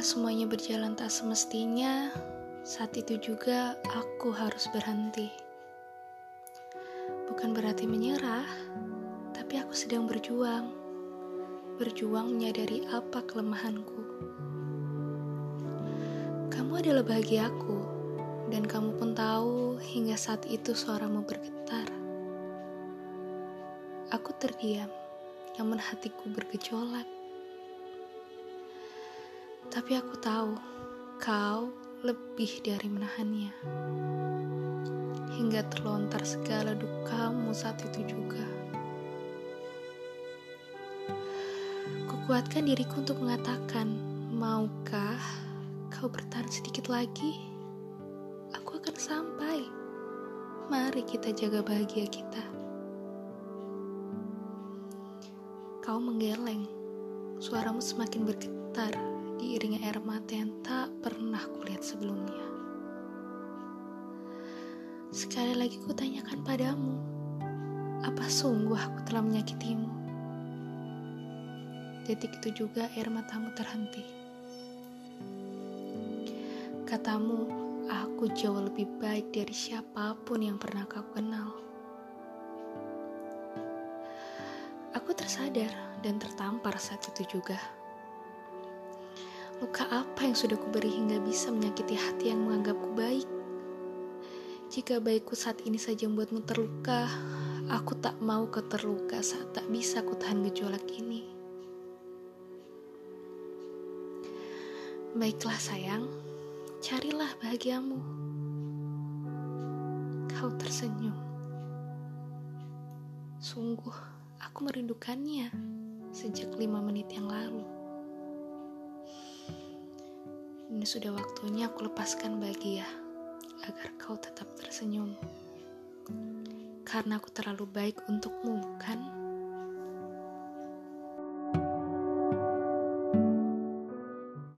Semuanya berjalan tak semestinya, saat itu juga aku harus berhenti. Bukan berarti menyerah, tapi aku sedang berjuang. Berjuang menyadari apa kelemahanku. Kamu adalah bahagiaku, dan kamu pun tahu hingga saat itu suaramu bergetar. Aku terdiam, namun hatiku bergejolak. Tapi aku tahu kau lebih dari menahannya. Hingga terlontar segala dukamu saat itu juga. Kukuatkan diriku untuk mengatakan, maukah kau bertahan sedikit lagi? Aku akan sampai. Mari kita jaga bahagia kita. Kau menggeleng, suaramu semakin bergetar diiringi air mata yang tak pernah kulihat sebelumnya. Sekali lagi kutanyakan padamu, apa sungguh aku telah menyakitimu? Detik itu juga air matamu terhenti. Katamu, aku jauh lebih baik dari siapa pun yang pernah kau kenal. Aku tersadar dan tertampar saat itu juga. Luka apa yang sudah kuberi hingga bisa menyakiti hati yang menganggapku baik? Jika baikku saat ini saja membuatmu terluka, aku tak mau kau terluka saat tak bisa ku tahan gejolak ini. Baiklah sayang, carilah bahagiamu. Kau tersenyum. Sungguh, aku merindukannya sejak lima menit yang lalu. Ini sudah waktunya aku lepaskan bahagia agar kau tetap tersenyum. Karena aku terlalu baik untukmu.